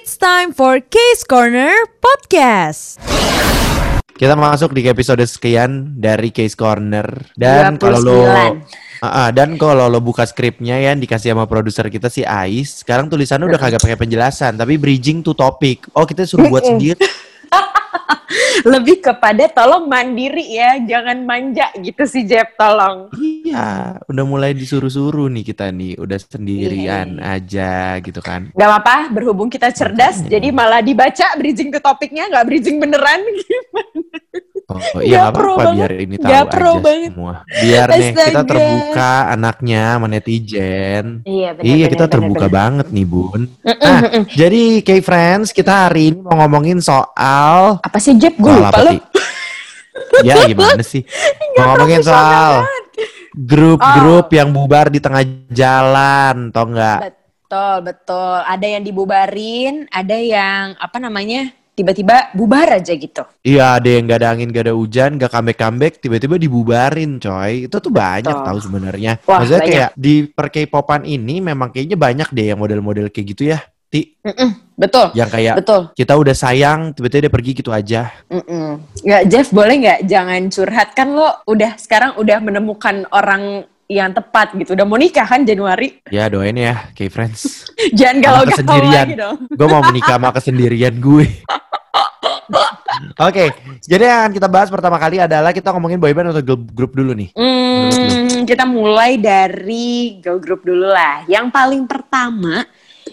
It's time for Case Corner Podcast. Kita masuk di episode sekian dari Case Corner dan kalau lo 29. Ah, dan kalau lo buka skripnya ya dikasih sama produser kita si Ais, sekarang tulisannya udah kagak pakai penjelasan, tapi bridging to topic. Oh, kita suruh buat sendiri. Lebih kepada tolong mandiri ya, jangan manja gitu sih Jeb, tolong. Iya, udah mulai disuruh-suruh nih kita nih, udah sendirian Iya, aja gitu kan. Gak apa-apa, berhubung kita cerdas, Makanya. jadi malah dibaca bridging ke topiknya, nggak bridging beneran gimana? Oh, iya nggak Gak pro apa-apa banget. biar ini tahu Gak pro aja banget. semua. Biar nih kita Astaga. terbuka anaknya sama netizen. Iya, iya, kita terbuka banget nih, Bun. Nah, jadi Kay Friends, kita hari ini mau ngomongin soal Apa sih Jeb? Gue lupa. Ti? Ya, gimana sih? mau ngomongin soal grup-grup yang bubar di tengah jalan, tau nggak? Betul, betul. Ada yang dibubarin, ada yang apa namanya? Tiba-tiba bubar aja gitu. Iya, ada yang gak ada angin, gak ada hujan, gak comeback-comeback, tiba-tiba dibubarin, coy. Itu tuh banyak tahu sebenarnya. Maksudnya banyak. kayak di per K-popan ini memang kayaknya banyak deh yang model-model kayak gitu ya. Ti, Mm-mm, betul, yang kayak betul. kita udah sayang, tiba-tiba dia pergi gitu aja. Mm-mm. Nggak, Jeff boleh nggak jangan curhat kan lo udah sekarang udah menemukan orang yang tepat gitu. Udah mau nikah kan Januari? Ya doain ya, K-Friends. Jangan Sama galau-galau kesendirian. lagi dong. gue mau menikah sama kesendirian gue. Oke, jadi yang akan kita bahas pertama kali adalah kita ngomongin boyband atau girl group dulu nih. Hmm, kita mulai dari girl group dulu lah. Yang paling pertama,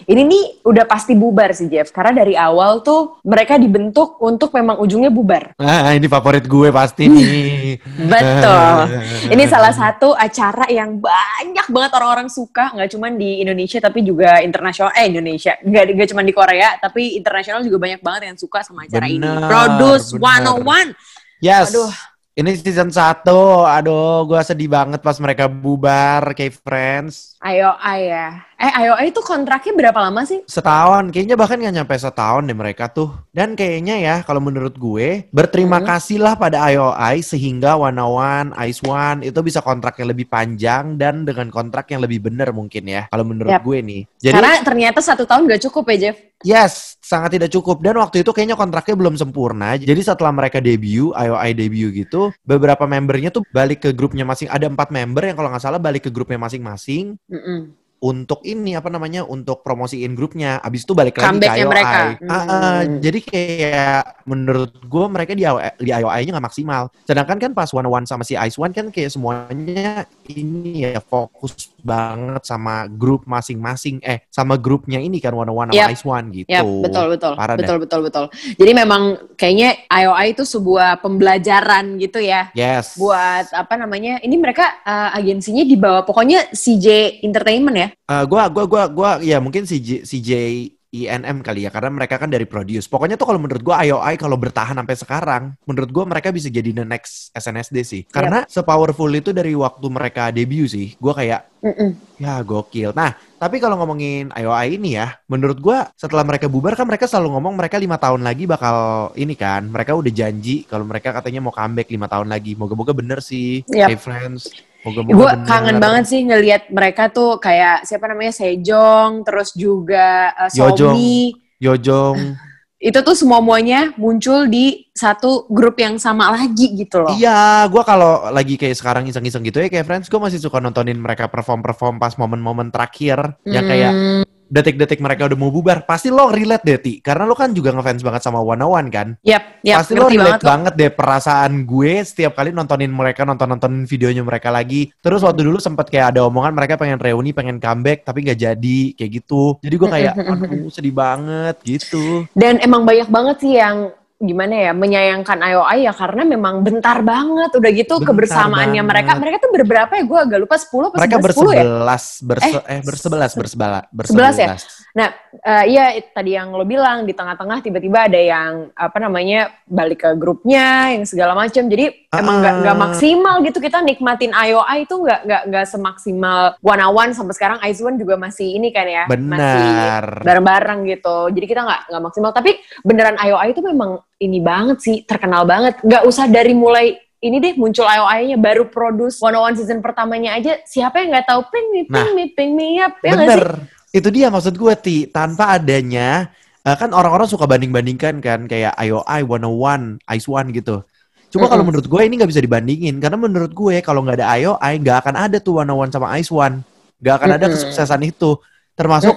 ini nih udah pasti bubar sih Jeff. Karena dari awal tuh mereka dibentuk untuk memang ujungnya bubar. Ah, ini favorit gue pasti nih. Betul. Ini salah satu acara yang banyak banget orang-orang suka, nggak cuma di Indonesia tapi juga internasional. Eh Indonesia, nggak nggak cuma di Korea, tapi internasional juga banyak banget yang suka sama acara ini. Benar, Produce benar. 101. Yes. Aduh. Ini season 1. Aduh, gue sedih banget pas mereka bubar, K-Friends. Ayo ya. Eh Ayo itu kontraknya berapa lama sih? Setahun, kayaknya bahkan nggak nyampe setahun deh mereka tuh. Dan kayaknya ya, kalau menurut gue, berterima Hmm. kasihlah pada IOI sehingga One One, Ice One itu bisa kontrak yang lebih panjang dan dengan kontrak yang lebih bener mungkin ya. Kalau menurut Yap. gue nih. Jadi, Karena ternyata satu tahun gak cukup ya Jeff. yes, sangat tidak cukup. Dan waktu itu kayaknya kontraknya belum sempurna. Jadi setelah mereka debut, IOI debut gitu, beberapa membernya tuh balik ke grupnya masing. Ada empat member yang kalau nggak salah balik ke grupnya masing-masing Mm-mm. Untuk ini apa namanya untuk promosiin grupnya abis itu balik lagi ke IOI mereka. Ah, ah, Hmm. jadi kayak menurut gue mereka di IOI, di IOI-nya nggak maksimal sedangkan kan pas One One sama si Ice One kan kayak semuanya ini ya fokus banget sama grup masing-masing eh sama grupnya ini kan One One Yap. Ice One gitu Ya betul betul Parah betul betul betul. Jadi memang kayaknya IOI itu sebuah pembelajaran gitu ya. yes buat apa namanya ini mereka uh, agensinya di bawah pokoknya CJ Entertainment ya Eh, gua gua gua gua ya mungkin si J, si J INM kali ya karena mereka kan dari produce. Pokoknya tuh kalau menurut gua IOI kalau bertahan sampai sekarang, menurut gua mereka bisa jadi the next SNSD sih. Karena sepowerful itu dari waktu mereka debut sih. Gua kayak Mm-mm. ya gokil. Nah, tapi kalau ngomongin IOI ini ya, menurut gua setelah mereka bubar kan mereka selalu ngomong mereka lima tahun lagi bakal ini kan. Mereka udah janji kalau mereka katanya mau comeback lima tahun lagi. Moga-moga bener sih. Yap. Hey friends. Gue kangen banget sih ngelihat mereka tuh kayak siapa namanya Sejong terus juga uh, Yojong. Somi. Yojong. itu tuh semua muanya muncul di satu grup yang sama lagi gitu loh. Iya, gua kalau lagi kayak sekarang iseng-iseng gitu ya kayak friends, gue masih suka nontonin mereka perform-perform pas momen-momen terakhir. Yang kayak Hmm, detik-detik mereka udah mau bubar. Pasti lo relate deh, Ti. Karena lo kan juga ngefans banget sama One One kan. yap yap Pasti lo relate banget banget deh perasaan gue setiap kali nontonin mereka, nonton-nonton videonya mereka lagi. Terus waktu dulu sempet kayak ada omongan mereka pengen reuni, pengen comeback, tapi nggak jadi, kayak gitu. Jadi gue kayak, aduh sedih banget gitu. dan emang banyak banget sih yang gimana ya menyayangkan IOI ya karena memang bentar banget udah gitu Bentar kebersamaannya banget. mereka mereka tuh berberapa ya gue agak lupa 10 apa Mereka 11 10 ya bersebelas, berse eh, bersebelas, bersebelas, Sebelas ya? Nah, eh, iya tadi yang lo bilang di tengah-tengah tiba-tiba ada yang apa namanya balik ke grupnya yang segala macam. Jadi emang nggak nggak maksimal gitu kita nikmatin IOI itu nggak nggak nggak semaksimal one on one sampai sekarang Ice One juga masih ini kan ya masih Benar. bareng-bareng gitu. Jadi kita nggak nggak maksimal. Tapi beneran IOI itu memang ini banget sih terkenal banget. Nggak usah dari mulai ini deh muncul IOI-nya baru produce one on one season pertamanya aja siapa yang nggak tahu ping me ping Nah, me ping me up ya sih? Bener. Itu dia maksud gue, Ti. Tanpa adanya Eh, kan orang-orang suka banding-bandingkan kan kayak IOI 101, Ice One gitu. Cuma kalau menurut gue ini nggak bisa dibandingin karena menurut gue kalau nggak ada IOI nggak akan ada tuh 101 sama Ice One. Nggak akan ada kesuksesan itu. Termasuk.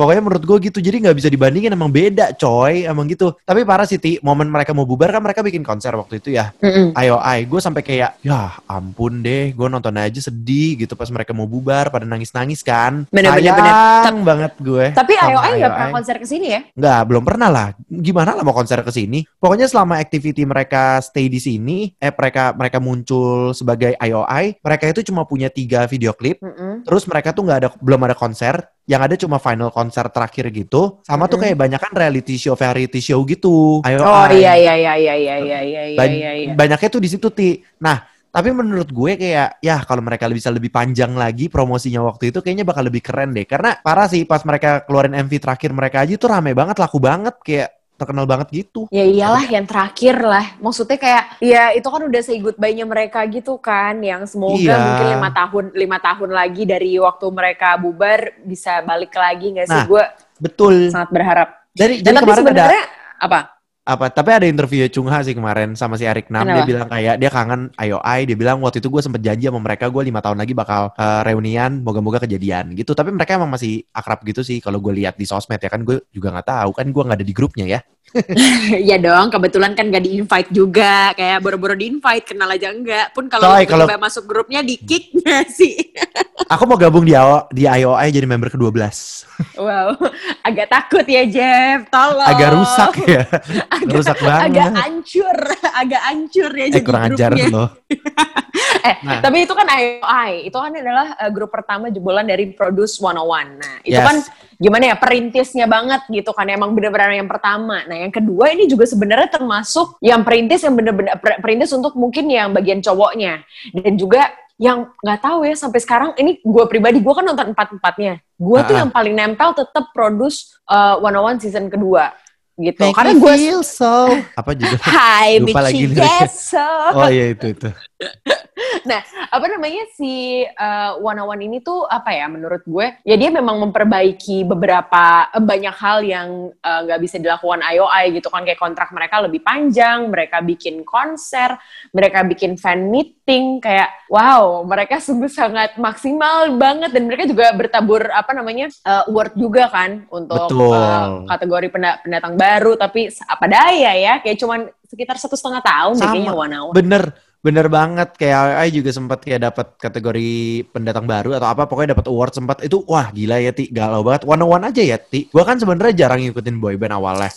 Pokoknya menurut gue gitu, jadi nggak bisa dibandingin, emang beda coy, emang gitu. Tapi parah sih, Ti, momen mereka mau bubar kan mereka bikin konser waktu itu ya. Mm-mm. Ayo, ay, gue sampai kayak, ya ampun deh, gue nonton aja sedih gitu pas mereka mau bubar, pada nangis-nangis kan. Bener, bener, Sayang banget gue. Tapi sama IOI nggak pernah konser ke sini ya? Nggak, belum pernah lah. Gimana lah mau konser ke sini? Pokoknya selama activity mereka stay di sini, eh mereka mereka muncul sebagai IOI, mereka itu cuma punya tiga video klip. Mm-mm. Terus mereka tuh nggak ada belum ada konser, yang ada cuma final konser terakhir gitu. Sama tuh Mm-mm. kayak banyak kan reality show variety show gitu. Ayo Oh iya iya iya iya iya iya iya iya iya. iya. Banyaknya tuh di situ ti. Nah, tapi menurut gue kayak ya kalau mereka bisa lebih panjang lagi promosinya waktu itu kayaknya bakal lebih keren deh. Karena parah sih pas mereka keluarin MV terakhir mereka aja tuh rame banget, laku banget kayak terkenal banget gitu. Ya iyalah yang terakhir lah. Maksudnya kayak ya itu kan udah say goodbye-nya mereka gitu kan yang semoga Iya. mungkin lima tahun lima tahun lagi dari waktu mereka bubar bisa balik lagi nggak sih? Nah, Gue Betul. sangat berharap. Dari Dan jadi tapi kemarin ada sebenarnya apa? Apa tapi ada interview Chung Ha sih kemarin sama si Erik Nam. Dia Kenapa? bilang kayak dia kangen IOI dia bilang waktu itu gue sempet janji sama mereka gue lima tahun lagi bakal eh, reunian moga-moga kejadian gitu. Tapi mereka emang masih akrab gitu sih kalau gue lihat di sosmed ya kan. Gue juga nggak tahu. Kan gue nggak ada di grupnya ya Iya dong, kebetulan kan gak di-invite juga. Kayak boro-boro di-invite, kenal aja enggak. Pun kalau tiba-tiba kalau- masuk grupnya di-kick sih? aku mau gabung di AO di IOI jadi member ke-12 wow, agak takut ya Jeff, tolong. agak rusak ya Agak- rusak banget Agak hancur, agak hancur ya eh jadi kurang ajar grupnya. loh Eh, Nah. tapi itu kan IOI, itu kan adalah uh, grup pertama jebolan dari Produce 101. Nah, itu Yes. kan gimana ya, perintisnya banget gitu kan, emang bener-bener yang pertama. Nah, yang kedua ini juga sebenarnya termasuk yang perintis yang bener-bener per- perintis untuk mungkin yang bagian cowoknya. Dan juga yang nggak tahu ya sampai sekarang ini gue pribadi gue kan nonton empat empatnya gue tuh Ah. yang paling nempel tetap produce uh, 101 season kedua gitu Make karena gue feel so apa juga Hai Lupa lagi. Gesso oh iya itu itu apa namanya si uh, One One ini tuh apa ya menurut gue? Ya dia memang memperbaiki beberapa eh, banyak hal yang eh, nggak bisa dilakukan IOI gitu kan. Kayak kontrak mereka lebih panjang mereka bikin konser mereka bikin fan meeting. Kayak wow mereka sungguh sangat maksimal banget. Dan mereka juga bertabur apa namanya eh, award juga kan untuk Betul. eh, kategori penda- pendatang baru. Tapi apa daya ya? Kayak cuman sekitar satu setengah tahun deh Sama. kayaknya One One Bener, bener banget. Kayak I juga sempat kayak dapat kategori pendatang baru atau apa, pokoknya dapat award sempat. Itu wah gila ya Ti, galau banget. One on one aja ya Ti. Gua kan sebenarnya jarang ngikutin boyband awalnya.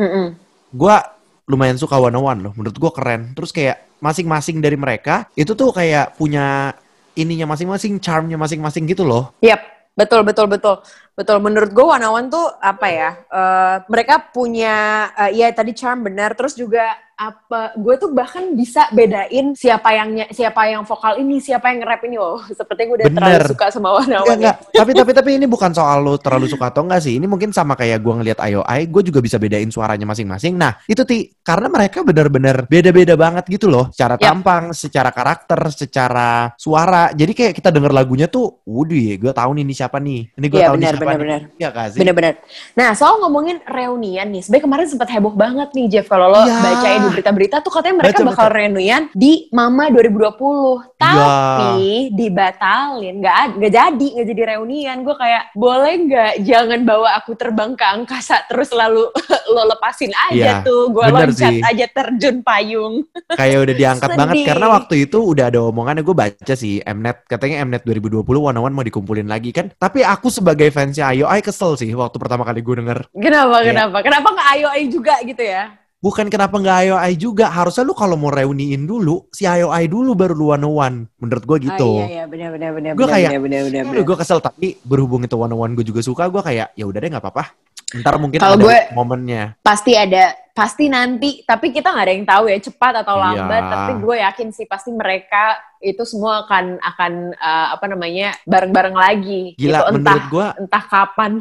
Mm-mm. Gua lumayan suka one on one loh. Menurut gua keren. Terus kayak masing-masing dari mereka itu tuh kayak punya ininya masing-masing, charmnya masing-masing gitu loh. Yap, betul betul betul betul. Menurut gue One One tuh apa ya? eh, mereka punya, eh, ya tadi charm benar. Terus juga apa? Gue tuh bahkan bisa bedain siapa yang siapa yang vokal ini, siapa yang nge-rap ini. Oh, sepertinya gue udah Bener. terlalu suka sama ya. enggak. tapi tapi tapi ini bukan soal lu terlalu suka atau enggak sih. Ini mungkin sama kayak gua ngelihat IOI, gue juga bisa bedain suaranya masing-masing. Nah, itu Ti, karena mereka benar-benar beda-beda banget gitu loh. Secara Yap. tampang, secara karakter, secara suara. Jadi kayak kita denger lagunya tuh, waduh gue tahu nih ini siapa nih. Ini gue Iya tahu nih benar siapa benar nih. benar. Iya gak sih? Bener-bener. Nah, soal ngomongin reunian nih, sebenarnya kemarin sempat heboh banget nih Jeff kalau lo Iya. bacain berita-berita tuh katanya mereka Baca, bakal reunian di Mama 2020. Iya. Tapi dibatalin, nggak nggak jadi, nggak jadi reunian. Gue kayak boleh nggak jangan bawa aku terbang ke angkasa terus lalu lo lepasin aja Iya, tuh, gue loncat sih. aja terjun payung. kayak udah diangkat Sedih. banget karena waktu itu udah ada omongannya gue baca sih Mnet katanya Mnet 2020 one on one mau dikumpulin lagi kan tapi aku sebagai fansnya IOI kesel sih waktu pertama kali gue denger Kenapa? Iya. Kenapa? Kenapa nggak ayo juga gitu ya? Bukan kenapa nggak IOI juga, harusnya lu kalau mau reuniin dulu, si IOI dulu baru lu one on one. Menurut gue gitu. Ah, iya iya benar benar benar. Benar, kayak, benar gue kesel tapi berhubung itu one on one gue juga suka, gue kayak ya udah deh nggak apa-apa. Ntar mungkin Kalau ada gue- momennya. pasti ada pasti nanti tapi kita nggak ada yang tahu ya cepat atau Iya. lambat tapi gue yakin sih pasti mereka itu semua akan akan uh, apa namanya bareng-bareng lagi Gila, gitu entah menurut gue, entah kapan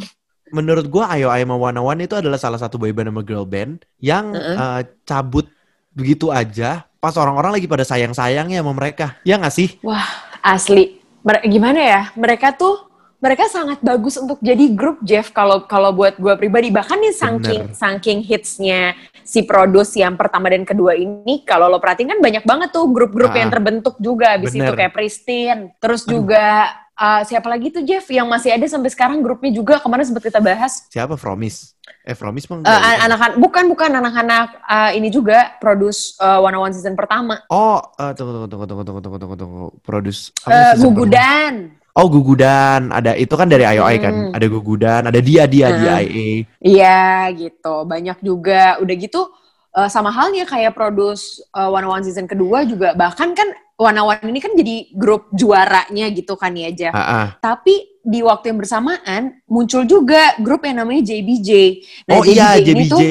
menurut gue IOI sama One on One itu adalah salah satu boyband sama girl band yang Heeh. eh, cabut begitu aja pas orang-orang lagi pada sayang-sayangnya sama mereka. Ya nggak sih? asli Mer- gimana ya mereka tuh mereka sangat bagus untuk jadi grup Jeff kalau kalau buat gue pribadi bahkan nih saking Bener. saking hitsnya si produs yang pertama dan kedua ini kalau lo perhatiin kan banyak banget tuh grup-grup Ah. yang terbentuk juga abis itu Bener. kayak Pristine terus juga uh, siapa lagi tuh Jeff yang masih ada sampai sekarang grupnya juga kemarin sempat kita bahas. Siapa Fromis? Eh Fromis mah eh, uh, ya? anak-anak bukan bukan anak-anak uh, ini juga produs uh, One One season pertama. Oh, uh, tunggu tunggu tunggu tunggu tunggu tunggu tunggu tunggu produce uh, Gugudan. Pertama? Oh Gugudan, ada itu kan dari IOI kan? hmm. kan, ada Gugudan, ada dia dia ah. hmm. dia IA. Iya gitu, banyak juga. Udah gitu eh, sama halnya kayak produce uh, One One season kedua juga bahkan kan One One ini kan jadi grup juaranya gitu kan ya Jeff. Ah, ah. Tapi di waktu yang bersamaan muncul juga grup yang namanya JBJ. oh iya, ini JBJ. tuh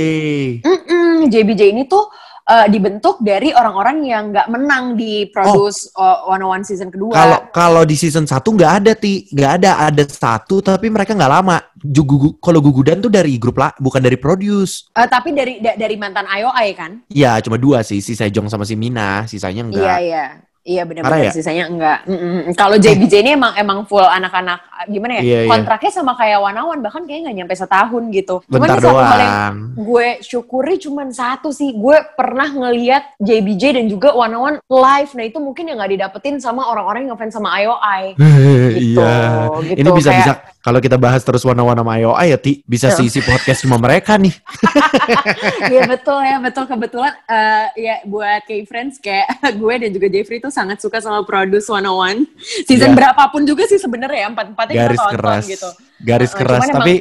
Mm-mm, JBJ ini tuh eh, dibentuk dari orang-orang yang nggak menang di produce uh, One One season kedua. Kalau kalau di season 1 nggak ada ti, nggak ada ada satu tapi mereka nggak lama. Jugu, kalau Gugudan tuh dari grup lah, bukan dari produce. Eh, tapi dari da- dari mantan IOI kan? Iya, cuma dua sih, si Sejong sama si Mina, sisanya enggak. Iya iya. Iya benar-benar ya? sisanya enggak. Mm-mm. Kalau JBJ ini emang emang full anak-anak gimana ya? Iya, iya. Kontraknya sama kayak Wanawan bahkan kayaknya nggak nyampe setahun gitu. Cuman Bentar hal yang gue syukuri cuman satu sih. Gue pernah ngeliat JBJ dan juga Wanawan live. Nah itu mungkin yang nggak didapetin sama orang-orang yang fans sama IOI. Gitu, iya. gitu. Ini bisa Kayak- bisa kalau kita bahas terus warna-warna sama IOI ya Ti, bisa Iya. sisi podcast cuma mereka nih. Iya betul ya, betul kebetulan eh, ya buat K-Friends kayak gue dan juga Jeffrey tuh sangat suka sama Produce 101. Season Iya. berapapun juga sih sebenarnya ya, empat-empatnya Garis tonton keras. gitu. Garis keras cuman tapi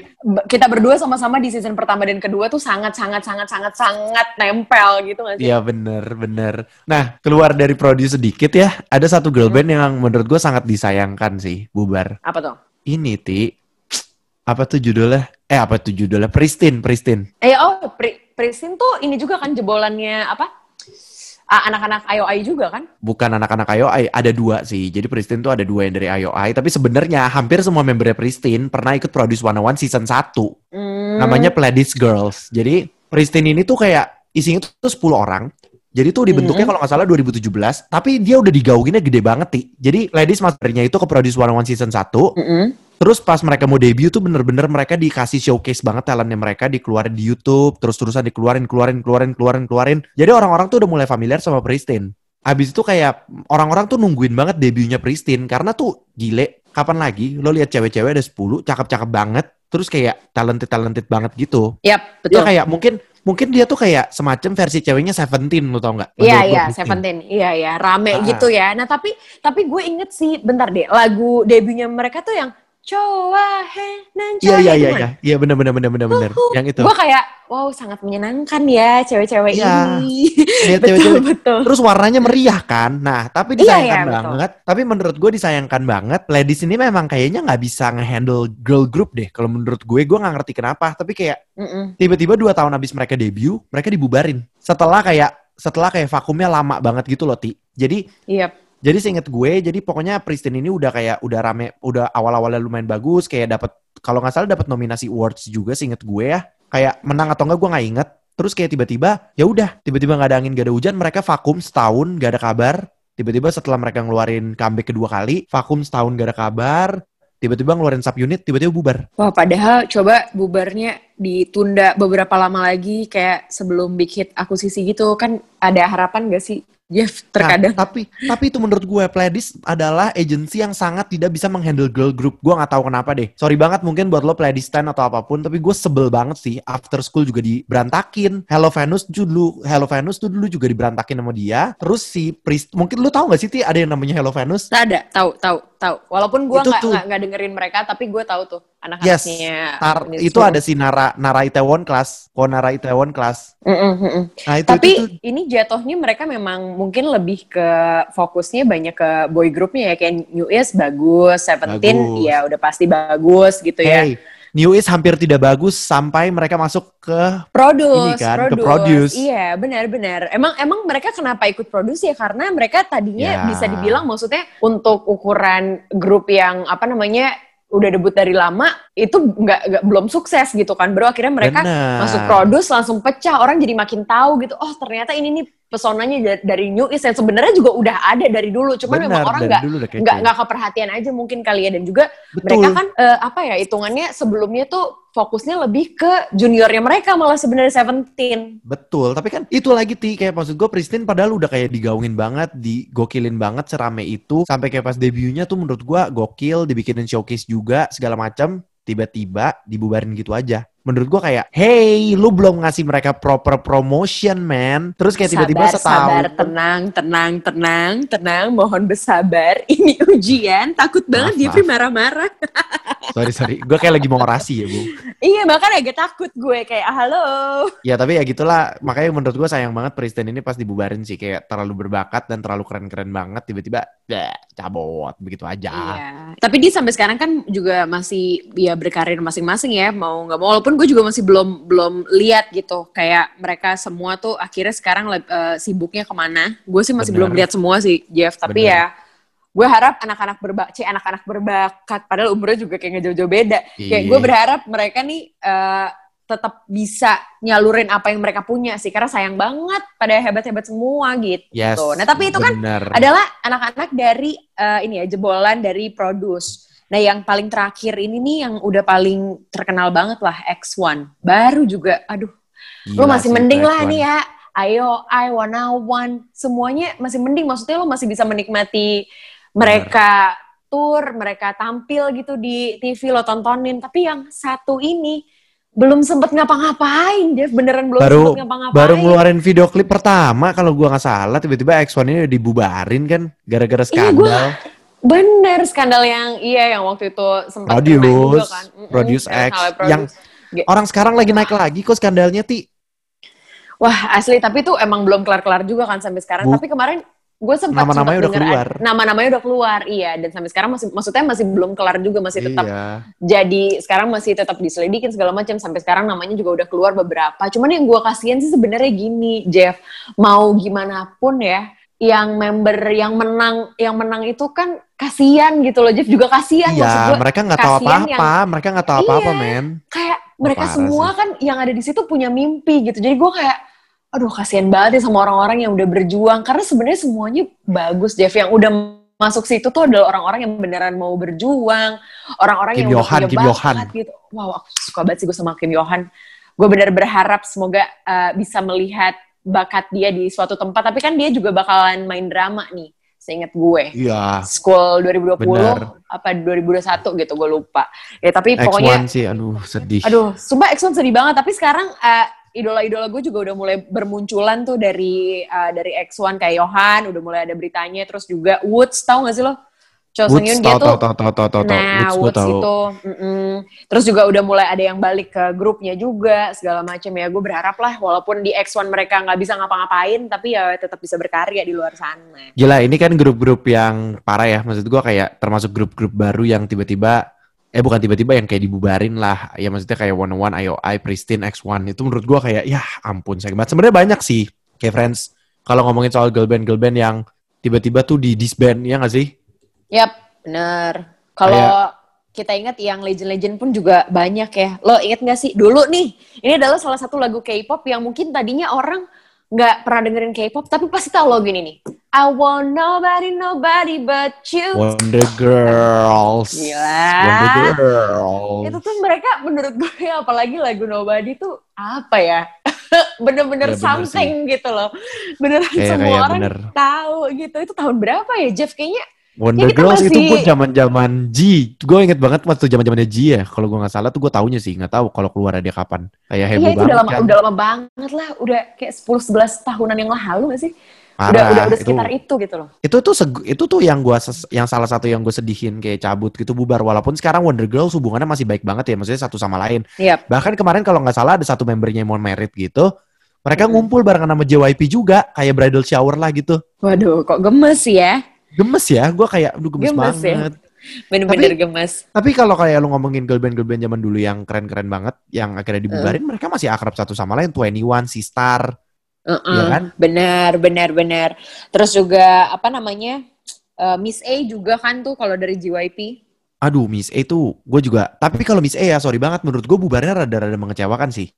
kita berdua sama-sama di season pertama dan kedua tuh sangat sangat sangat sangat sangat nempel gitu gak sih? Iya bener bener. Nah keluar dari produce sedikit ya, ada satu girl Hmm. band yang menurut gue sangat disayangkan sih bubar. Apa tuh? Ini Ti, apa tuh judulnya? Eh apa tuh judulnya? Pristine, Pristine. Eh oh, Pri Pristin tuh ini juga kan jebolannya apa? Ah, anak-anak IOI juga kan? Bukan anak-anak IOI, ada dua sih. Jadi Pristine tuh ada dua yang dari IOI. Tapi sebenarnya hampir semua membernya Pristine pernah ikut Produce 101 season 1. Hmm. Namanya Pledis Girls. Jadi Pristine ini tuh kayak isinya tuh 10 orang. Jadi tuh dibentuknya Hmm. kalau nggak salah 2017. Tapi dia udah digauginnya gede banget, Ti. Jadi Ladies Masternya itu ke Produce 101 season 1. Mm-mm. Terus pas mereka mau debut tuh bener-bener mereka dikasih showcase banget talentnya mereka dikeluarin di YouTube, terus-terusan dikeluarin, keluarin, keluarin, keluarin, keluarin. Jadi orang-orang tuh udah mulai familiar sama Pristine. Abis itu kayak orang-orang tuh nungguin banget debutnya Pristine karena tuh gile. Kapan lagi lo lihat cewek-cewek ada 10, cakep-cakep banget, terus kayak talented-talented banget gitu. Yap, betul. kayak mungkin mungkin dia tuh kayak semacam versi ceweknya Seventeen lo tau nggak? Iya iya. Seventeen iya iya rame Ah. gitu ya. Nah tapi tapi gue inget sih bentar deh lagu debutnya mereka tuh yang Coba he nan Iya iya iya iya iya bener bener bener bener bener yang itu. Gue kayak wow sangat menyenangkan ya cewek-cewek Iya. ini. Lihat betul cewek-cewek betul. Terus warnanya meriah kan. Nah, tapi Iya, disayangkan iya, betul. banget. Tapi menurut gue disayangkan banget. Ladies ini memang kayaknya nggak bisa ngehandle girl group deh. Kalau menurut gue, gue nggak ngerti kenapa. Tapi kayak Mm-mm. tiba-tiba dua tahun habis mereka debut, mereka dibubarin. Setelah kayak setelah kayak vakumnya lama banget gitu loh, Ti. Jadi Iya. Jadi seinget gue, jadi pokoknya Pristine ini udah kayak udah rame, udah awal-awalnya lumayan bagus, kayak dapat kalau nggak salah dapat nominasi awards juga seinget gue ya. Kayak menang atau enggak gue nggak inget. Terus kayak tiba-tiba ya udah, tiba-tiba nggak ada angin, nggak ada hujan, mereka vakum setahun, nggak ada kabar. Tiba-tiba setelah mereka ngeluarin comeback kedua kali, vakum setahun gak ada kabar. Tiba-tiba ngeluarin subunit, tiba-tiba bubar. Wah padahal coba bubarnya ditunda beberapa lama lagi kayak sebelum big hit akuisisi gitu kan ada harapan gak sih Jeff terkadang? Nah, tapi tapi itu menurut gue Pledis adalah agensi yang sangat tidak bisa menghandle girl group. Gue nggak tahu kenapa deh. Sorry banget mungkin buat lo Pledis Stan atau apa pun, tapi gue sebel banget sih. After school juga diberantakin. Hello Venus dulu, Hello Venus tuh dulu juga diberantakin sama dia. Terus si Priest, mungkin lo tahu nggak sih Ti ada yang namanya Hello Venus? Ada, tahu, tahu, tahu. Walaupun gue Itu nggak nggak dengerin mereka, tapi gue tahu tuh Yes, anak-anaknya. Tar, Newsroom. itu ada si Nara Nara Itaewon Class, ko Nara Itaewon Class. Mm-mm, mm-mm. Nah itu Tapi itu tuh ini jatuhnya mereka memang mungkin lebih ke fokusnya banyak ke boy groupnya ya kayak New East bagus, Seventeen Bagus. ya udah pasti bagus gitu ya. New East hampir tidak bagus sampai mereka masuk ke Produce, Ini kan, ke produce. produce. Iya, benar-benar. Emang emang mereka kenapa ikut produce ya? Karena mereka tadinya Ya. bisa dibilang maksudnya untuk ukuran grup yang apa namanya udah debut dari lama itu nggak belum sukses gitu kan. Baru akhirnya mereka Bener. masuk produce langsung pecah. Orang jadi makin tahu gitu oh ternyata ini nih pesonanya da- dari New East yang sebenarnya juga udah ada dari dulu. Cuman Bener, memang orang nggak nggak nggak keperhatian aja mungkin kali ya. Dan juga Betul. mereka kan eh, apa ya hitungannya sebelumnya tuh fokusnya lebih ke juniornya mereka malah sebenarnya Seventeen Betul, tapi kan itu lagi ti kayak maksud gue Pristin padahal udah kayak digaungin banget, digokilin banget serame itu sampai kayak pas debutnya tuh menurut gua gokil, dibikinin showcase juga segala macam, tiba-tiba dibubarin gitu aja. Menurut gua kayak, hey, lu belum ngasih mereka proper promotion, man. Terus kayak tiba-tiba sabar, setahun. sabar, tenang, tenang, tenang, tenang, mohon bersabar. Ini ujian, takut banget Maaf, Jeffrey marah-marah. Sorry, sorry. Gue kayak lagi mau orasi ya, Bu. iya, makanya agak takut gue kayak halo. Ya tapi ya gitulah. Makanya menurut gue sayang banget Pristin ini pas dibubarin sih kayak terlalu berbakat dan terlalu keren-keren banget. Tiba-tiba, dah, cabut begitu aja. Iya. Tapi dia sampai sekarang kan juga masih ya berkarir masing-masing ya, mau nggak mau. Walaupun gue juga masih belum belum lihat gitu, kayak mereka semua tuh akhirnya sekarang eh, sibuknya ke mana. Gue sih masih Bener. belum lihat semua sih, Jeff. Tapi Bener. ya, gue harap anak-anak berbakat, anak-anak berbakat, padahal umurnya juga kayak nggak jauh-jauh beda. Kayak Iya. gue berharap mereka nih eh, tetap bisa nyalurin apa yang mereka punya sih, karena sayang banget pada hebat-hebat semua gitu. Yes. Nah tapi itu kan bener. adalah anak-anak dari eh, ini ya jebolan dari produce. Nah yang paling terakhir ini nih yang udah paling terkenal banget lah X1. Baru juga, aduh, lu Gila masih sih, mending lah nih ya. Ayo, I wanna one, semuanya masih mending. Maksudnya lu masih bisa menikmati mereka tour, mereka tampil gitu di TV lo tontonin. Tapi yang satu ini belum sempet ngapa-ngapain, Jeff. Beneran belum Baru- sempet ngapa-ngapain. Baru ngeluarin video klip pertama kalau gua nggak salah tiba-tiba X1 ini udah dibubarin kan gara-gara Iya, gua- skandal. Bener skandal yang iya yang waktu itu sempat Produce, juga kan. Mm-mm, Produce yang X, salah yang Orang sekarang lagi naik lagi kok skandalnya ti. Wah asli tapi itu emang belum kelar-kelar juga kan sampai sekarang. Bu- Tapi kemarin gue sempat Nama-namanya sempat udah keluar. ad- Nama-namanya udah keluar, iya. Dan sampai sekarang masih maksudnya masih belum kelar juga masih tetap Iya. jadi sekarang masih tetap diselidikin segala macam sampai sekarang namanya juga udah keluar beberapa. Cuman yang gue kasihan sih sebenarnya gini, Jeff, mau gimana pun ya, yang member yang menang yang menang itu kan kasihan gitu loh, Jeff juga kasihan maksud Iya, gue. mereka nggak tahu apa-apa, mereka nggak tahu apa-apa, Iya. men. kayak mereka parah semua kan yang ada di situ punya mimpi gitu. Jadi gue kayak, aduh kasihan banget ya sama orang-orang yang udah berjuang. Karena sebenarnya semuanya bagus, Jeff. Yang udah masuk situ tuh adalah orang-orang yang beneran mau berjuang. Orang-orang yang udah Yohan, punya Kim bakat Yohan. gitu. Wow, aku suka banget sih gue sama Kim Yohan. Gue bener berharap semoga uh, bisa melihat bakat dia di suatu tempat. Tapi kan dia juga bakalan main drama nih, seingat gue. Iya. School 2020 Bener. apa 2021 gitu gue lupa. Ya tapi X1 pokoknya sih, aduh sedih. Aduh, sumpah X1 sedih banget. Tapi sekarang eh, idola-idola gue juga udah mulai bermunculan tuh dari eh, dari X1 kayak Johan, udah mulai ada beritanya. Terus juga Woods, tahu gak sih lo? Cho Woods Yoon dia tuh. tahu tahu tahu tahu. Nah, Woods Woods itu. mm-mm. Terus juga udah mulai ada yang balik ke grupnya juga, segala macam ya. Gue berharap lah, walaupun di X1 mereka nggak bisa ngapa-ngapain, tapi ya tetap bisa berkarya di luar sana. Gila, ini kan grup-grup yang parah ya. Maksud gua kayak termasuk grup-grup baru yang tiba-tiba eh bukan tiba-tiba yang kayak dibubarin lah. Ya maksudnya kayak One One, IOI, Pristine, X1 itu menurut gua kayak ya ampun sayang banget. Sebenarnya banyak sih kayak friends kalau ngomongin soal girl band girl band yang tiba-tiba tuh di disband ya nggak sih? Yap, bener. Kalau kita ingat yang legend-legend pun juga banyak ya. Lo inget gak sih? Dulu nih, ini adalah salah satu lagu K-pop yang mungkin tadinya orang nggak pernah dengerin K-pop, tapi pasti tahu lo gini nih. I want nobody, nobody but you. Wonder Girls. Gila. Wonder Girls. Itu tuh mereka menurut gue apalagi lagu Nobody tuh apa ya? Bener-bener Ya, bener something gitu loh. Beneran Kayak- semua kayak orang bener. tahu gitu. Itu tahun berapa ya Jeff? Kayaknya Wonder Ya, kita Girls itu gue zaman zaman G. Gue inget banget waktu zaman zamannya G ya. Kalau gue nggak salah tuh gue taunya sih. Nggak tahu kalau keluar dia kapan. Kayak heboh Iya itu banget udah lama, kan. udah lama banget lah, udah kayak 10-11 tahunan yang lalu gak sih? udah, Parah, udah, udah itu- sekitar itu gitu loh. itu tuh itu tuh yang gua yang salah satu yang gue sedihin kayak cabut gitu bubar walaupun sekarang Wonder Girls hubungannya masih baik banget ya maksudnya satu sama lain Yap. bahkan kemarin kalau nggak salah ada satu membernya yang mau merit gitu mereka Mm-mm. ngumpul barengan sama JYP juga kayak bridal shower lah gitu Waduh, kok gemes ya? Gemes ya gue kayak aduh gemes, Gemes ya. banget Bener-bener gemes. tapi kalau kayak lu ngomongin girl band girl band zaman dulu yang keren-keren banget yang akhirnya dibubarin Mm. mereka masih akrab satu sama lain 21 si Star Uh-uh. Iya kan? Benar, benar, benar. Terus juga apa namanya? eh, Miss A juga kan tuh kalau dari JYP. Aduh, Miss A tuh gue juga. Tapi kalau Miss A ya, sorry banget, menurut gue bubarnya rada-rada mengecewakan sih.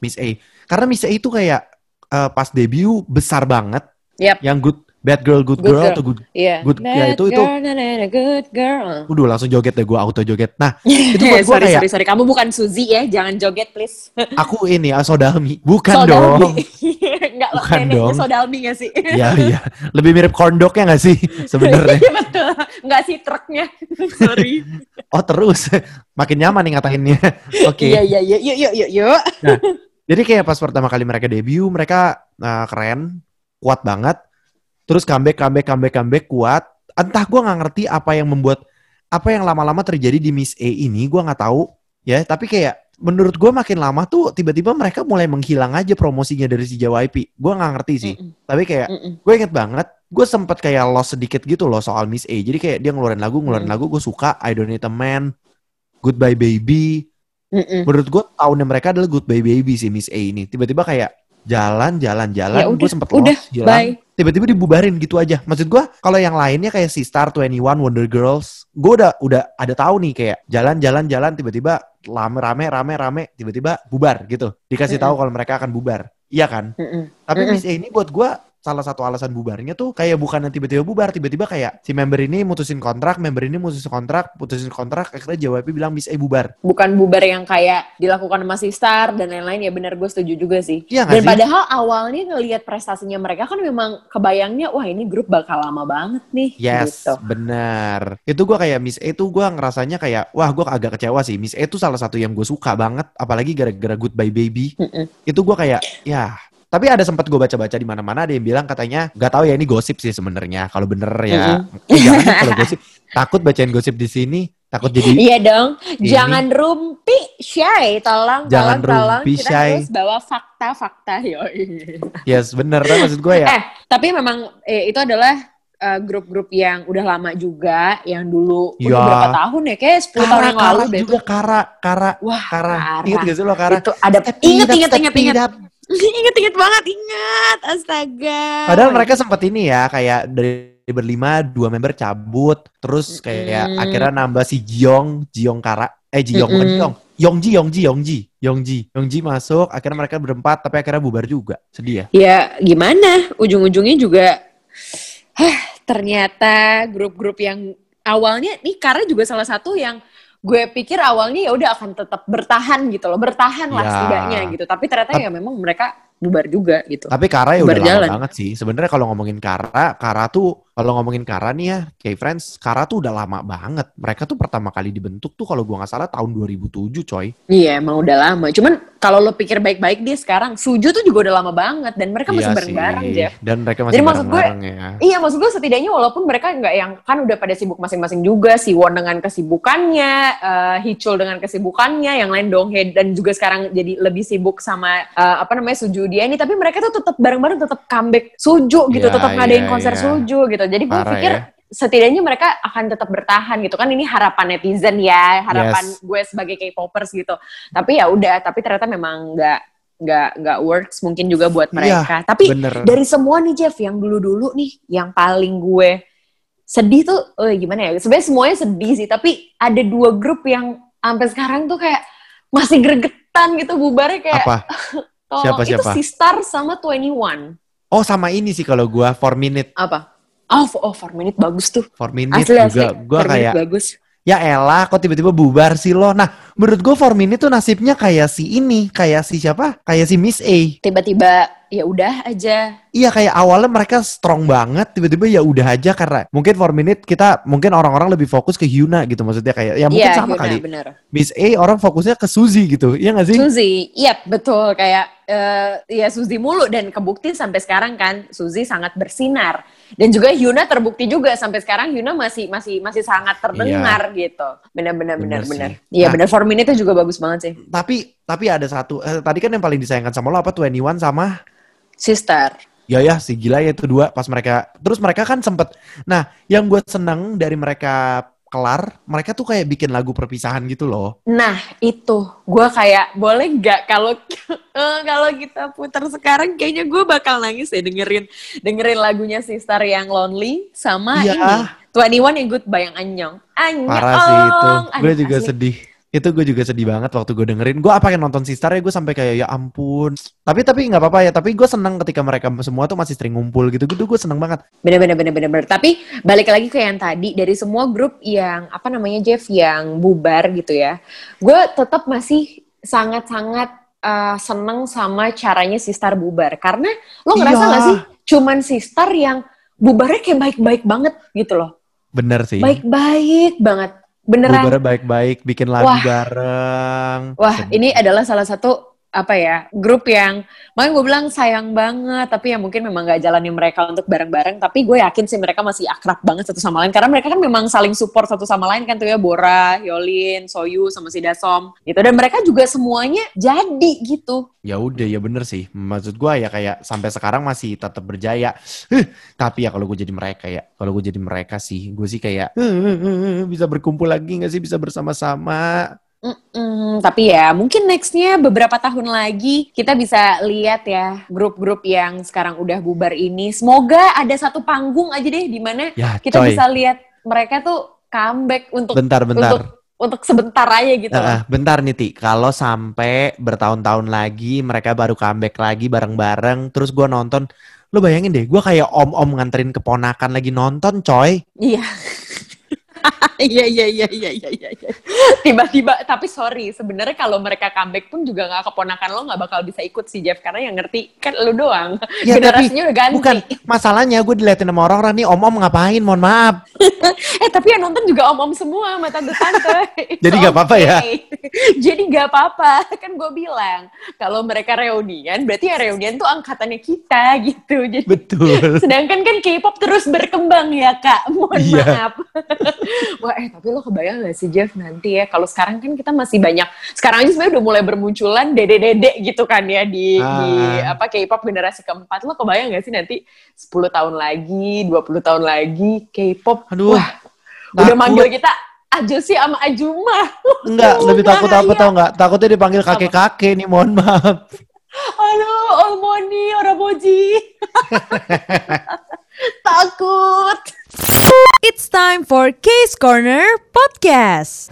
Miss A. Karena Miss A itu kayak eh, pas debut besar banget. Yap. Yang good, bad girl, good, Good girl, girl. atau good. Iya. Good- ya, itu- itu- girl, na, na, na, good girl. Udah langsung joget deh, gue auto joget. Nah, itu buat gue sorry, kayak, sorry, sorry. Kamu bukan Suzy ya, jangan joget please. aku ini, ah, Sodalmi. Bukan Sodalmi. dong. Enggak Bukan neneknya dong. Sodalmi gak sih? Iya, iya. Lebih mirip kondok ya gak sih sebenarnya? Iya betul. Enggak sih truknya. sorry. Oh terus, makin nyaman nih ngatainnya. Oke. Iya, iya, iya. Yuk, yuk, yuk, yuk. Jadi kayak pas pertama kali mereka debut, mereka uh, keren, kuat banget. Terus comeback, comeback, comeback, comeback kuat. Entah gue nggak ngerti apa yang membuat apa yang lama-lama terjadi di Miss A ini, gue nggak tahu ya. Tapi kayak menurut gue makin lama tuh tiba-tiba mereka mulai menghilang aja promosinya dari si JYP. Gue nggak ngerti sih. Mm-mm, Tapi kayak mm-mm. gue inget banget, gue sempet kayak lost sedikit gitu loh soal Miss A. Jadi kayak dia ngeluarin lagu, ngeluarin Mm. lagu, gue suka. I Don't Need a Man, Goodbye Baby. Mm-mm. Menurut gue tahunnya mereka adalah Goodbye Baby sih Miss A ini. Tiba-tiba kayak jalan, jalan, jalan. Ya gue sempet udah, lost, hilang. Bye. Tiba-tiba dibubarin gitu aja. Maksud gue kalau yang lainnya kayak si Star 21, Wonder Girls. Gue udah udah ada tahu nih kayak jalan, jalan, jalan. Tiba-tiba lame, rame, rame, rame. Tiba-tiba bubar gitu. Dikasih tahu Mm-mm. kalau mereka akan bubar. Iya kan? Mm-mm. Tapi Mm-mm. Miss A ini buat gue salah satu alasan bubarnya tuh kayak bukan yang tiba-tiba bubar, tiba-tiba kayak si member ini mutusin kontrak, member ini mutusin kontrak, putusin kontrak, akhirnya JYP bilang Miss A bubar. Bukan bubar yang kayak dilakukan sama si Star dan lain-lain ya benar gue setuju juga sih. Iya Dan sih? padahal awalnya ngelihat prestasinya mereka kan memang kebayangnya wah ini grup bakal lama banget nih Yes, gitu. benar. Itu gua kayak Miss A tuh gua ngerasanya kayak wah gua agak kecewa sih. Miss A tuh salah satu yang gue suka banget, apalagi gara-gara Goodbye Baby. Mm-mm. Itu gua kayak ya. Tapi ada sempat gue baca-baca di mana-mana ada yang bilang katanya nggak tahu ya ini gosip sih sebenarnya. Kalau bener ya, eh, jangan nih kalau gosip. Takut bacain gosip di sini, takut jadi Iya dong, Ini- jangan rumpi shy, tolong, Jangan tolong, tolong. rumpi, Kita Shay. harus bawa fakta-fakta, yoi. yes bener kan maksud gue ya. Eh, tapi memang eh, itu adalah eh, grup-grup yang udah lama juga, yang dulu udah Ya. berapa tahun ya, kayak 10 tahun yang lalu deh. juga Kara, Kara, Wah, Kara. Kara. Ingat gak sih lo Kara? Itu ada Step inget up, inget banget inget astaga. Padahal mereka sempat ini ya kayak dari berlima dua member cabut. Terus kayak Mm-mm. akhirnya nambah si Jiong Jiong Kara eh Jiong bukan Mm-mm. Jiong. Yongji Yongji Yongji Yongji. Yongji masuk akhirnya mereka berempat tapi akhirnya bubar juga. Sedih ya. Ya gimana? Ujung-ujungnya juga hah, ternyata grup-grup yang awalnya nih karena juga salah satu yang gue pikir awalnya ya udah akan tetap bertahan gitu loh bertahan lah Ya. setidaknya gitu tapi ternyata ya memang mereka bubar juga gitu tapi Kara ya udah Berjalan. lama banget sih sebenarnya kalau ngomongin Kara Kara tuh kalau ngomongin Kara nih ya K-Friends Kara tuh udah lama banget mereka tuh pertama kali dibentuk tuh kalau gua nggak salah tahun 2007 coy iya emang udah lama cuman kalau lo pikir baik-baik dia sekarang Suju tuh juga udah lama banget dan mereka masih Iya bareng-bareng sih. Jeff dan mereka masih Jadi maksud gue, ya Iya maksud gue setidaknya walaupun mereka nggak yang kan udah pada sibuk masing-masing juga si Won dengan kesibukannya, eh Hichul dengan kesibukannya, yang lain Donghae dan juga sekarang jadi lebih sibuk sama eh, apa namanya Suju dia ini tapi mereka tuh tetap bareng-bareng tetap comeback Suju gitu, Iya, tetap ngadain iya, konser iya. Suju gitu. Jadi gue pikir ya. setidaknya mereka akan tetap bertahan gitu kan ini harapan netizen ya, harapan Yes. gue sebagai K-popers gitu. Tapi ya udah, tapi ternyata memang nggak nggak nggak works mungkin juga buat Iya, mereka. Tapi bener dari semua nih Jeff yang dulu-dulu nih yang paling gue sedih tuh eh, gimana ya sebenarnya semuanya sedih sih tapi ada dua grup yang sampai sekarang tuh kayak masih gregetan gitu bubarnya kayak apa. Siapa, itu siapa? si Star sama 21 oh sama ini sih kalau gua 4 minute apa oh oh 4 minute bagus tuh. 4 minute asli. juga. Gua 4 minute kayak bagus. Ya elah kok tiba-tiba bubar sih lo? Nah menurut gua 4 minute tuh nasibnya kayak si ini kayak si siapa? Kayak si Miss A. Tiba-tiba ya udah aja. Iya kayak awalnya mereka strong banget, tiba-tiba ya udah aja karena mungkin for minute kita mungkin orang-orang lebih fokus ke Hyuna gitu maksudnya kayak ya mungkin Iya, sama Hyuna, kali. bener. Miss A orang fokusnya ke Suzy gitu, iya gak sih? Suzy, iya betul. Kayak eh, ya Suzy mulu dan kebukti sampai sekarang kan Suzy sangat bersinar dan juga Hyuna terbukti juga sampai sekarang Hyuna masih masih masih sangat terdengar gitu. Benar-benar Bener benar-benar. sih. Iya benar form ini tuh juga bagus banget sih. Tapi tapi ada satu eh, tadi kan yang paling disayangkan sama lo apa 21 sama Sister. ya ya si gila ya itu dua pas mereka terus mereka kan sempet nah yang gue seneng dari mereka kelar mereka tuh kayak bikin lagu perpisahan gitu loh Nah itu gue kayak boleh nggak kalau eh, kalau kita putar sekarang kayaknya gue bakal nangis deh dengerin dengerin lagunya Sister yang Lonely sama Iya. ini 21 yang goodbye yang anyong. Anyong. Parah sih itu. Gue juga asli. sedih. Itu gue juga sedih banget waktu gue dengerin. Gue apa yang nonton Sistar ya gue sampai kayak ya ampun. Tapi tapi nggak apa-apa ya. Tapi gue seneng ketika mereka semua tuh masih sering ngumpul gitu. Gitu gue seneng banget. Bener bener bener bener bener. Tapi balik lagi ke yang tadi dari semua grup yang apa namanya Jeff yang bubar gitu ya, gue tetap masih sangat-sangat uh, seneng sama caranya Sistar bubar karena lo ngerasa Iya. gak sih cuman Sistar yang bubarnya kayak baik-baik banget gitu loh, Bener sih. baik-baik banget, beneran. Bubarnya baik-baik, bikin lagu Wah. bareng. Wah, ini adalah salah satu apa ya grup yang makanya gue bilang sayang banget tapi ya mungkin memang gak jalanin mereka untuk bareng-bareng tapi gue yakin sih mereka masih akrab banget satu sama lain karena mereka kan memang saling support satu sama lain kan tuh ya Bora, Yolin, Soyu sama si Dasom gitu dan mereka juga semuanya jadi gitu Ya udah ya bener sih. Maksud gue ya kayak sampai sekarang masih tetap berjaya. Huh, tapi ya kalau gue jadi mereka ya, kalau gue jadi mereka sih, gue sih kayak "Eh, eh, eh, eh, bisa berkumpul lagi nggak sih, bisa bersama-sama. Mm-mm, tapi ya mungkin nextnya beberapa tahun lagi kita bisa lihat ya grup-grup yang sekarang udah bubar ini semoga ada satu panggung aja deh di mana Ya kita coy. bisa lihat mereka tuh comeback untuk Bentar, bentar. untuk untuk sebentar aja gitu. Nah, bentar nih Ti, kalau sampai bertahun-tahun lagi mereka baru comeback lagi bareng-bareng, terus gue nonton, lu bayangin deh, gue kayak om-om nganterin keponakan lagi nonton, coy. Iya. Iya iya iya iya iya iya. iya. Tiba-tiba tapi sorry sebenarnya kalau mereka comeback pun juga nggak keponakan lo nggak bakal bisa ikut sih Jeff karena yang ngerti kan lu doang. Ya, tapi Generasinya udah ganti. Bukan, masalahnya gue diliatin sama orang-orang nih, om-om ngapain, mohon maaf. Eh tapi yang nonton juga om-om semua sama tante-tante. Jadi nggak apa-apa ya? Jadi nggak apa-apa kan gue bilang kalau mereka reunian berarti yang reunian tuh angkatannya kita gitu. Jadi Betul. Sedangkan kan K-pop terus berkembang ya kak, mohon Iya. maaf. Wah eh tapi lo kebayang gak sih Jeff nanti ya, kalau sekarang kan kita masih banyak, sekarang aja sebenarnya udah mulai bermunculan dede-dede gitu kan ya di, Ah. di apa K-pop generasi keempat. Lo kebayang gak sih nanti 10 tahun lagi, 20 tahun lagi K-pop, Aduh, wah udah takut. manggil kita Ajosi sama Ajuma. Enggak, lebih takut apa tau enggak? Takutnya dipanggil kakek-kakek nih, mohon maaf. Aduh, Olmoni, Oraboji. Takut. It's time for Case Corner Podcast.